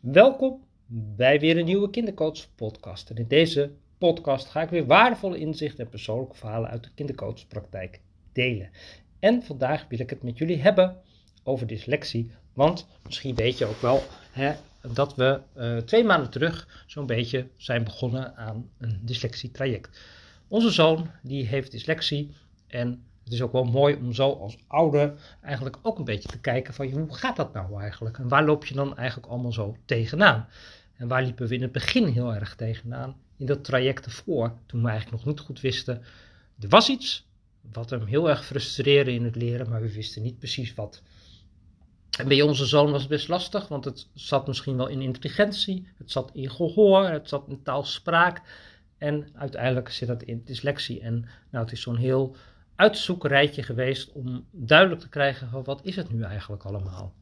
Welkom bij weer een nieuwe Kindercoach podcast. En in deze podcast ga ik weer waardevolle inzichten en persoonlijke verhalen uit de kindercoachpraktijk delen. En vandaag wil ik het met jullie hebben over dyslexie. Want misschien weet je ook wel hè, dat we uh, twee maanden terug zo'n beetje zijn begonnen aan een dyslexietraject. Onze zoon die heeft dyslexie en het is ook wel mooi om zo als ouder eigenlijk ook een beetje te kijken van hoe gaat dat nou eigenlijk? En waar loop je dan eigenlijk allemaal zo tegenaan? En waar liepen we in het begin heel erg tegenaan? In dat traject ervoor, toen we eigenlijk nog niet goed wisten, er was iets wat hem heel erg frustreerde in het leren, maar we wisten niet precies wat. En bij onze zoon was het best lastig, want het zat misschien wel in intelligentie, het zat in gehoor, het zat in taalspraak en uiteindelijk zit dat in dyslexie. En nou, het is zo'n heel uitzoekrijtje geweest om duidelijk te krijgen van wat is het nu eigenlijk allemaal.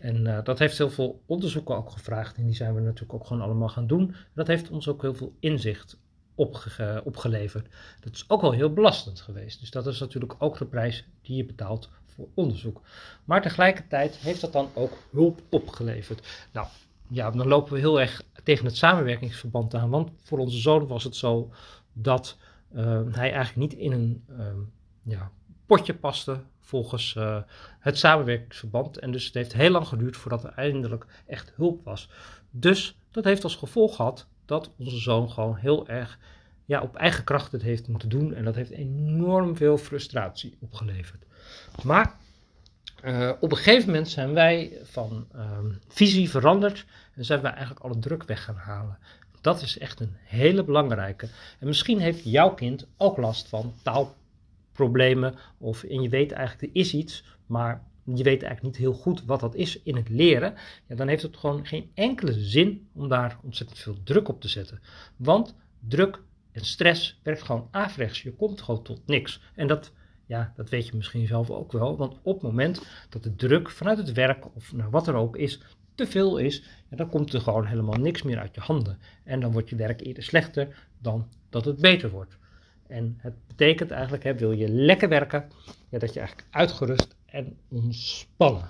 En uh, dat heeft heel veel onderzoeken ook gevraagd en die zijn we natuurlijk ook gewoon allemaal gaan doen. Dat heeft ons ook heel veel inzicht opge opgeleverd. Dat is ook wel heel belastend geweest. Dus dat is natuurlijk ook de prijs die je betaalt voor onderzoek. Maar tegelijkertijd heeft dat dan ook hulp opgeleverd. Nou, ja, dan lopen we heel erg tegen het samenwerkingsverband aan. Want voor onze zoon was het zo dat hij eigenlijk niet in een uh, ja, potje paste volgens uh, het samenwerkingsverband. En dus het heeft heel lang geduurd voordat er eindelijk echt hulp was. Dus dat heeft als gevolg gehad dat onze zoon gewoon heel erg ja, op eigen kracht het heeft moeten doen. En dat heeft enorm veel frustratie opgeleverd. Maar uh, op een gegeven moment zijn wij van uh, visie veranderd en zijn wij eigenlijk alle druk weg gaan halen. Dat is echt een hele belangrijke. En misschien heeft jouw kind ook last van taalproblemen. Of en je weet eigenlijk, er is iets, maar je weet eigenlijk niet heel goed wat dat is in het leren. Ja, dan heeft het gewoon geen enkele zin om daar ontzettend veel druk op te zetten. Want druk en stress werkt gewoon averechts. Je komt gewoon tot niks. En dat, ja, dat weet je misschien zelf ook wel. Want op het moment dat de druk vanuit het werk of nou, wat er ook is, te veel is, dan komt er gewoon helemaal niks meer uit je handen. En dan wordt je werk eerder slechter dan dat het beter wordt. En het betekent eigenlijk, hè, wil je lekker werken, ja, dat je eigenlijk uitgerust en ontspannen.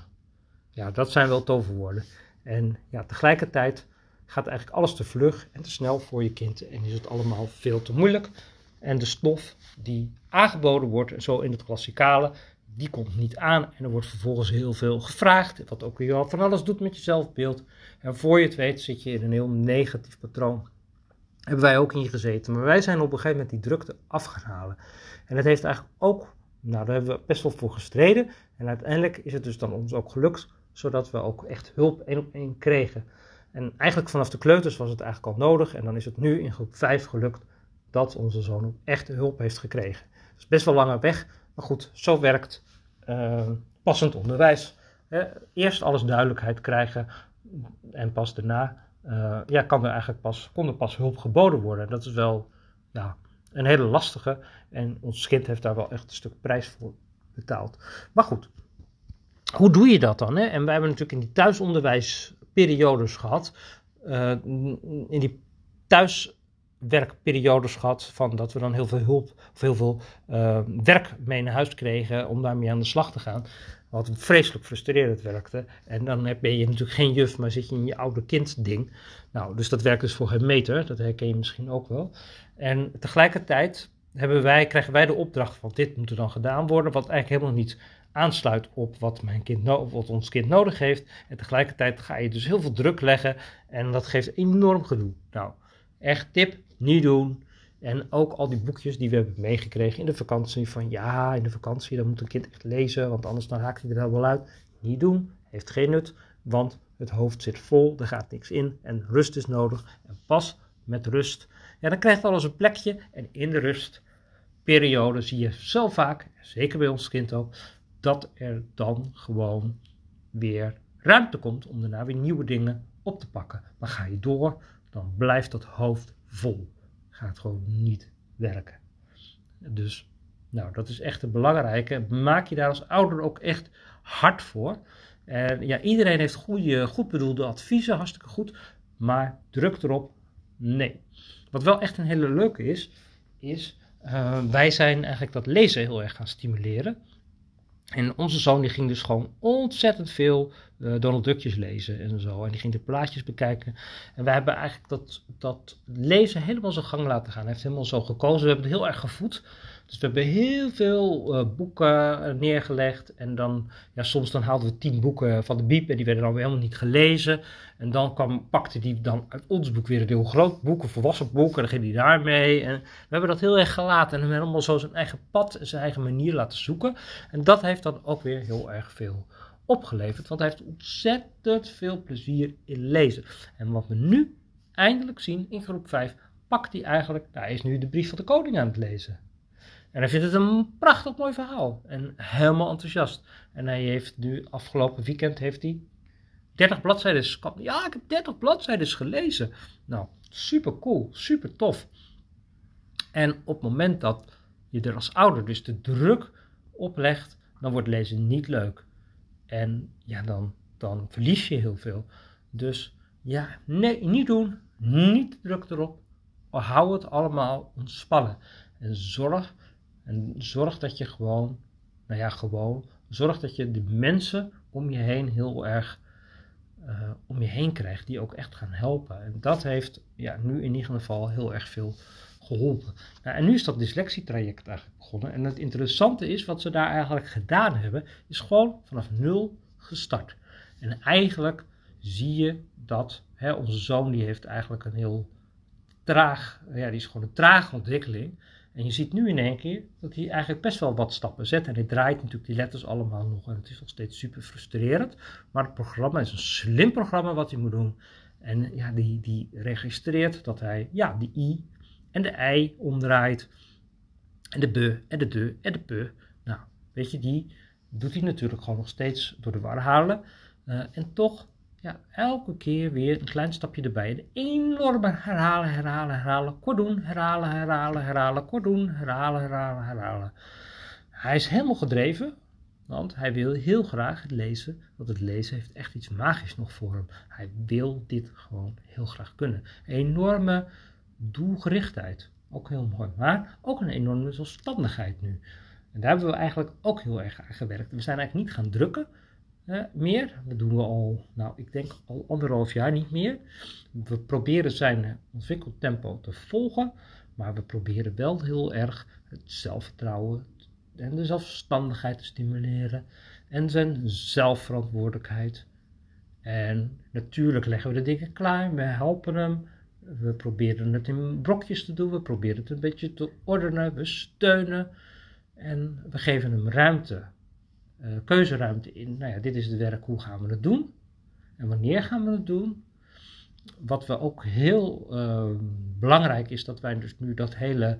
Ja, dat zijn wel toverwoorden. En ja, tegelijkertijd gaat eigenlijk alles te vlug en te snel voor je kind en is het allemaal veel te moeilijk. En de stof die aangeboden wordt, zo in het klassikale, die komt niet aan en er wordt vervolgens heel veel gevraagd, wat ook weer van alles doet met je zelfbeeld. En voor je het weet zit je in een heel negatief patroon. Hebben wij ook ingezeten, maar wij zijn op een gegeven moment die drukte afgehaald. En dat heeft eigenlijk ook, nou daar hebben we best wel voor gestreden. En uiteindelijk is het dus dan ons ook gelukt, zodat we ook echt hulp één op één kregen. En eigenlijk vanaf de kleuters was het eigenlijk al nodig. En dan is het nu in groep 5 gelukt dat onze zoon ook echt hulp heeft gekregen. Het is best wel lange weg, maar goed, zo werkt uh, passend onderwijs. eerst alles duidelijkheid krijgen en pas daarna uh, ja, kan er eigenlijk pas, kon er pas hulp geboden worden. Dat is wel ja, een hele lastige en ons kind heeft daar wel echt een stuk prijs voor betaald. Maar goed, hoe doe je dat dan? Hè? En wij hebben natuurlijk in die thuisonderwijsperiodes gehad, uh, in die thuis werkperiodes gehad van dat we dan heel veel hulp of heel veel uh, werk mee naar huis kregen om daarmee aan de slag te gaan. Wat vreselijk frustrerend werkte. En dan ben je natuurlijk geen juf, maar zit je in je oude kind ding. Nou, dus dat werkt dus voor geen meter. Dat herken je misschien ook wel. En tegelijkertijd hebben wij, krijgen wij de opdracht van dit moet er dan gedaan worden. Wat eigenlijk helemaal niet aansluit op wat, mijn kind wat ons kind nodig heeft. En tegelijkertijd ga je dus heel veel druk leggen. En dat geeft enorm gedoe. Nou, echt tip, niet doen. En ook al die boekjes die we hebben meegekregen in de vakantie. Van ja, in de vakantie dan moet een kind echt lezen, want anders dan haakt hij er helemaal uit. Niet doen, heeft geen nut, want het hoofd zit vol, er gaat niks in en rust is nodig. En pas met rust, ja, dan krijgt alles een plekje. En in de rustperiode zie je zo vaak, zeker bij ons kind ook, dat er dan gewoon weer ruimte komt om daarna weer nieuwe dingen op te pakken. Maar ga je door, dan blijft dat hoofd vol. Gaat gewoon niet werken. Dus, nou, dat is echt een belangrijke. Maak je daar als ouder ook echt hard voor. En ja, iedereen heeft goede, goed bedoelde adviezen, hartstikke goed. Maar druk erop, nee. Wat wel echt een hele leuke is, is uh, wij zijn eigenlijk dat lezen heel erg gaan stimuleren. En onze zoon die ging dus gewoon ontzettend veel uh, Donald Duckjes lezen en zo. En die ging de plaatjes bekijken. En wij hebben eigenlijk dat, dat lezen helemaal zijn gang laten gaan. Hij heeft helemaal zo gekozen. We hebben het heel erg gevoed. Dus we hebben heel veel uh, boeken neergelegd. En dan, ja, soms dan haalden we tien boeken van de biep en die werden dan weer helemaal niet gelezen. En dan kwam, pakte die dan uit ons boek weer een heel groot boek, een volwassen boek. En dan ging hij daarmee. En we hebben dat heel erg gelaten. En hem helemaal zo zijn eigen pad en zijn eigen manier laten zoeken. En dat heeft dan ook weer heel erg veel opgeleverd. Want hij heeft ontzettend veel plezier in lezen. En wat we nu eindelijk zien in groep 5, pakt hij eigenlijk, hij is nu de brief van de koning aan het lezen. En hij vindt het een prachtig mooi verhaal. En helemaal enthousiast. En hij heeft nu, afgelopen weekend, heeft hij 30 bladzijden. Ja, ik heb 30 bladzijden gelezen. Nou, super cool, super tof. En op het moment dat je er als ouder dus de druk op legt, dan wordt lezen niet leuk. En ja, dan, dan verlies je heel veel. Dus ja, nee, niet doen. Niet druk erop. Hou het allemaal ontspannen. En zorg en zorg dat je gewoon, nou ja, gewoon, zorg dat je de mensen om je heen heel erg uh, om je heen krijgt, die ook echt gaan helpen. En dat heeft ja, nu in ieder geval heel erg veel geholpen. Nou, en nu is dat dyslexietraject eigenlijk begonnen. En het interessante is, wat ze daar eigenlijk gedaan hebben, is gewoon vanaf nul gestart. En eigenlijk zie je dat hè, onze zoon, die heeft eigenlijk een heel traag, ja, die is gewoon een trage ontwikkeling. En je ziet nu in één keer dat hij eigenlijk best wel wat stappen zet. En hij draait natuurlijk die letters allemaal nog. En het is nog steeds super frustrerend. Maar het programma is een slim programma wat hij moet doen. En ja, die, die registreert dat hij ja, de i en de i omdraait. En de be en de de en de pe. Nou, weet je, die doet hij natuurlijk gewoon nog steeds door de war halen. Uh, en toch ja, elke keer weer een klein stapje erbij. Een enorme herhalen, herhalen, herhalen. Kort doen, herhalen, herhalen, herhalen. Kort doen, herhalen, herhalen, herhalen. Hij is helemaal gedreven, want hij wil heel graag het lezen. Want het lezen heeft echt iets magisch nog voor hem. Hij wil dit gewoon heel graag kunnen. Enorme doelgerichtheid. Ook heel mooi. Maar ook een enorme zelfstandigheid nu. En daar hebben we eigenlijk ook heel erg aan gewerkt. We zijn eigenlijk niet gaan drukken meer. Dat doen we al, nou, ik denk al anderhalf jaar niet meer. We proberen zijn ontwikkeltempo te volgen, maar we proberen wel heel erg het zelfvertrouwen en de zelfstandigheid te stimuleren en zijn zelfverantwoordelijkheid. En natuurlijk leggen we de dingen klaar, we helpen hem. We proberen het in brokjes te doen, we proberen het een beetje te ordenen, we steunen en we geven hem ruimte uh, keuzeruimte in. Nou ja, dit is het werk, hoe gaan we het doen? En wanneer gaan we het doen? Wat we ook heel uh, belangrijk is, dat wij dus nu dat hele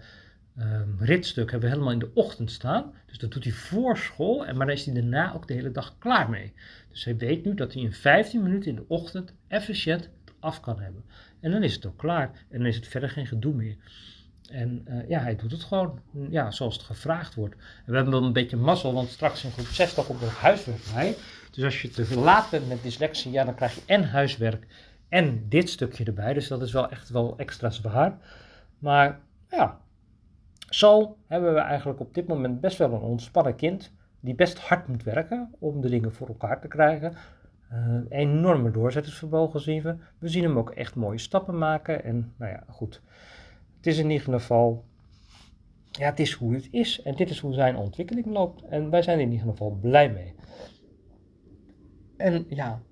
uh, ritstuk hebben helemaal in de ochtend staan. Dus dat doet hij voor school, en maar dan is hij daarna ook de hele dag klaar mee. Dus hij weet nu dat hij in 15 minuten in de ochtend efficiënt af kan hebben. En dan is het ook klaar. En dan is het verder geen gedoe meer. En uh, ja, hij doet het gewoon ja, zoals het gevraagd wordt. We hebben wel een beetje mazzel, want straks in groep 6 komt er huiswerk bij. Dus als je te laat bent met dyslexie, ja, dan krijg je en huiswerk en dit stukje erbij. Dus dat is wel echt wel extra zwaar. Maar ja, zo hebben we eigenlijk op dit moment best wel een ontspannen kind. Die best hard moet werken om de dingen voor elkaar te krijgen. Uh, enorme doorzettingsvermogen zien we. We zien hem ook echt mooie stappen maken. En nou ja, goed. Het is in ieder geval, ja, het is hoe het is. En dit is hoe zijn ontwikkeling loopt. En wij zijn in ieder geval blij mee. En ja,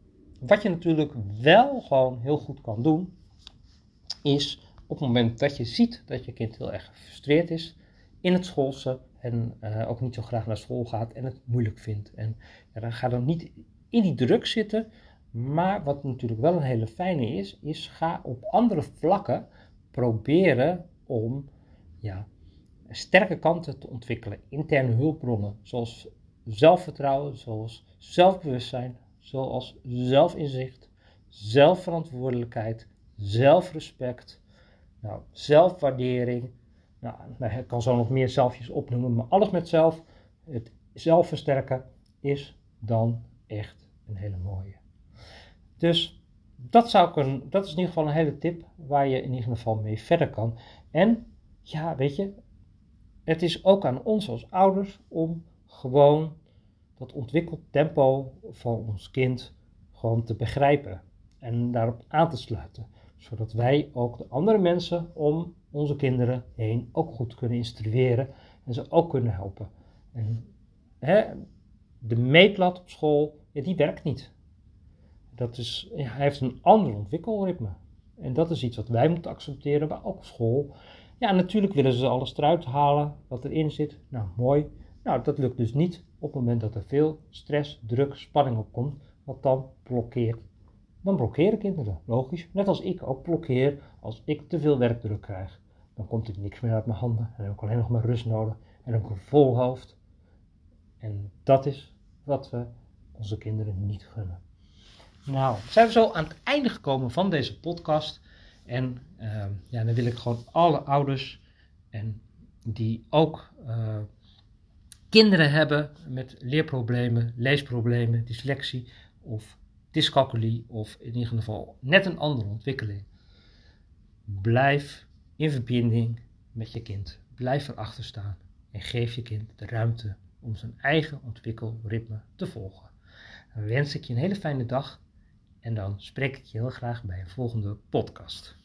wat je natuurlijk wel gewoon heel goed kan doen, is op het moment dat je ziet dat je kind heel erg gefrustreerd is in het schoolse en uh, ook niet zo graag naar school gaat en het moeilijk vindt. En dan ga dan niet in die druk zitten, maar wat natuurlijk wel een hele fijne is, is ga op andere vlakken proberen om ja, sterke kanten te ontwikkelen. Interne hulpbronnen, zoals zelfvertrouwen, zoals zelfbewustzijn, zoals zelfinzicht, zelfverantwoordelijkheid, zelfrespect, nou, zelfwaardering. Nou, nou, ik kan zo nog meer zelfjes opnoemen, maar alles met zelf, het zelf versterken, is dan echt een hele mooie. Dus dat, zou ik een, dat is in ieder geval een hele tip waar je in ieder geval mee verder kan. En ja, weet je, het is ook aan ons als ouders om gewoon dat ontwikkeltempo van ons kind gewoon te begrijpen en daarop aan te sluiten. Zodat wij ook de andere mensen om onze kinderen heen ook goed kunnen instrueren en ze ook kunnen helpen. En hè, de meetlat op school, die werkt niet. Dat is, hij heeft een ander ontwikkelritme. En dat is iets wat wij moeten accepteren, ook op school. Ja, natuurlijk willen ze alles eruit halen wat erin zit. Nou, mooi. Nou, dat lukt dus niet op het moment dat er veel stress, druk, spanning op komt. Want dan blokkeert. Dan blokkeren kinderen, logisch. Net als ik ook blokkeer als ik te veel werkdruk krijg. Dan komt er niks meer uit mijn handen. En dan heb ik alleen nog maar rust nodig. En ik een vol hoofd. En dat is wat we onze kinderen niet gunnen. Nou, zijn we zo aan het einde gekomen van deze podcast. En uh, ja, dan wil ik gewoon alle ouders en die ook uh, kinderen hebben met leerproblemen, leesproblemen, dyslexie of dyscalculie of in ieder geval net een andere ontwikkeling. Blijf in verbinding met je kind. Blijf erachter staan en geef je kind de ruimte om zijn eigen ontwikkelritme te volgen. Dan wens ik je een hele fijne dag en dan spreek ik je heel graag bij een volgende podcast.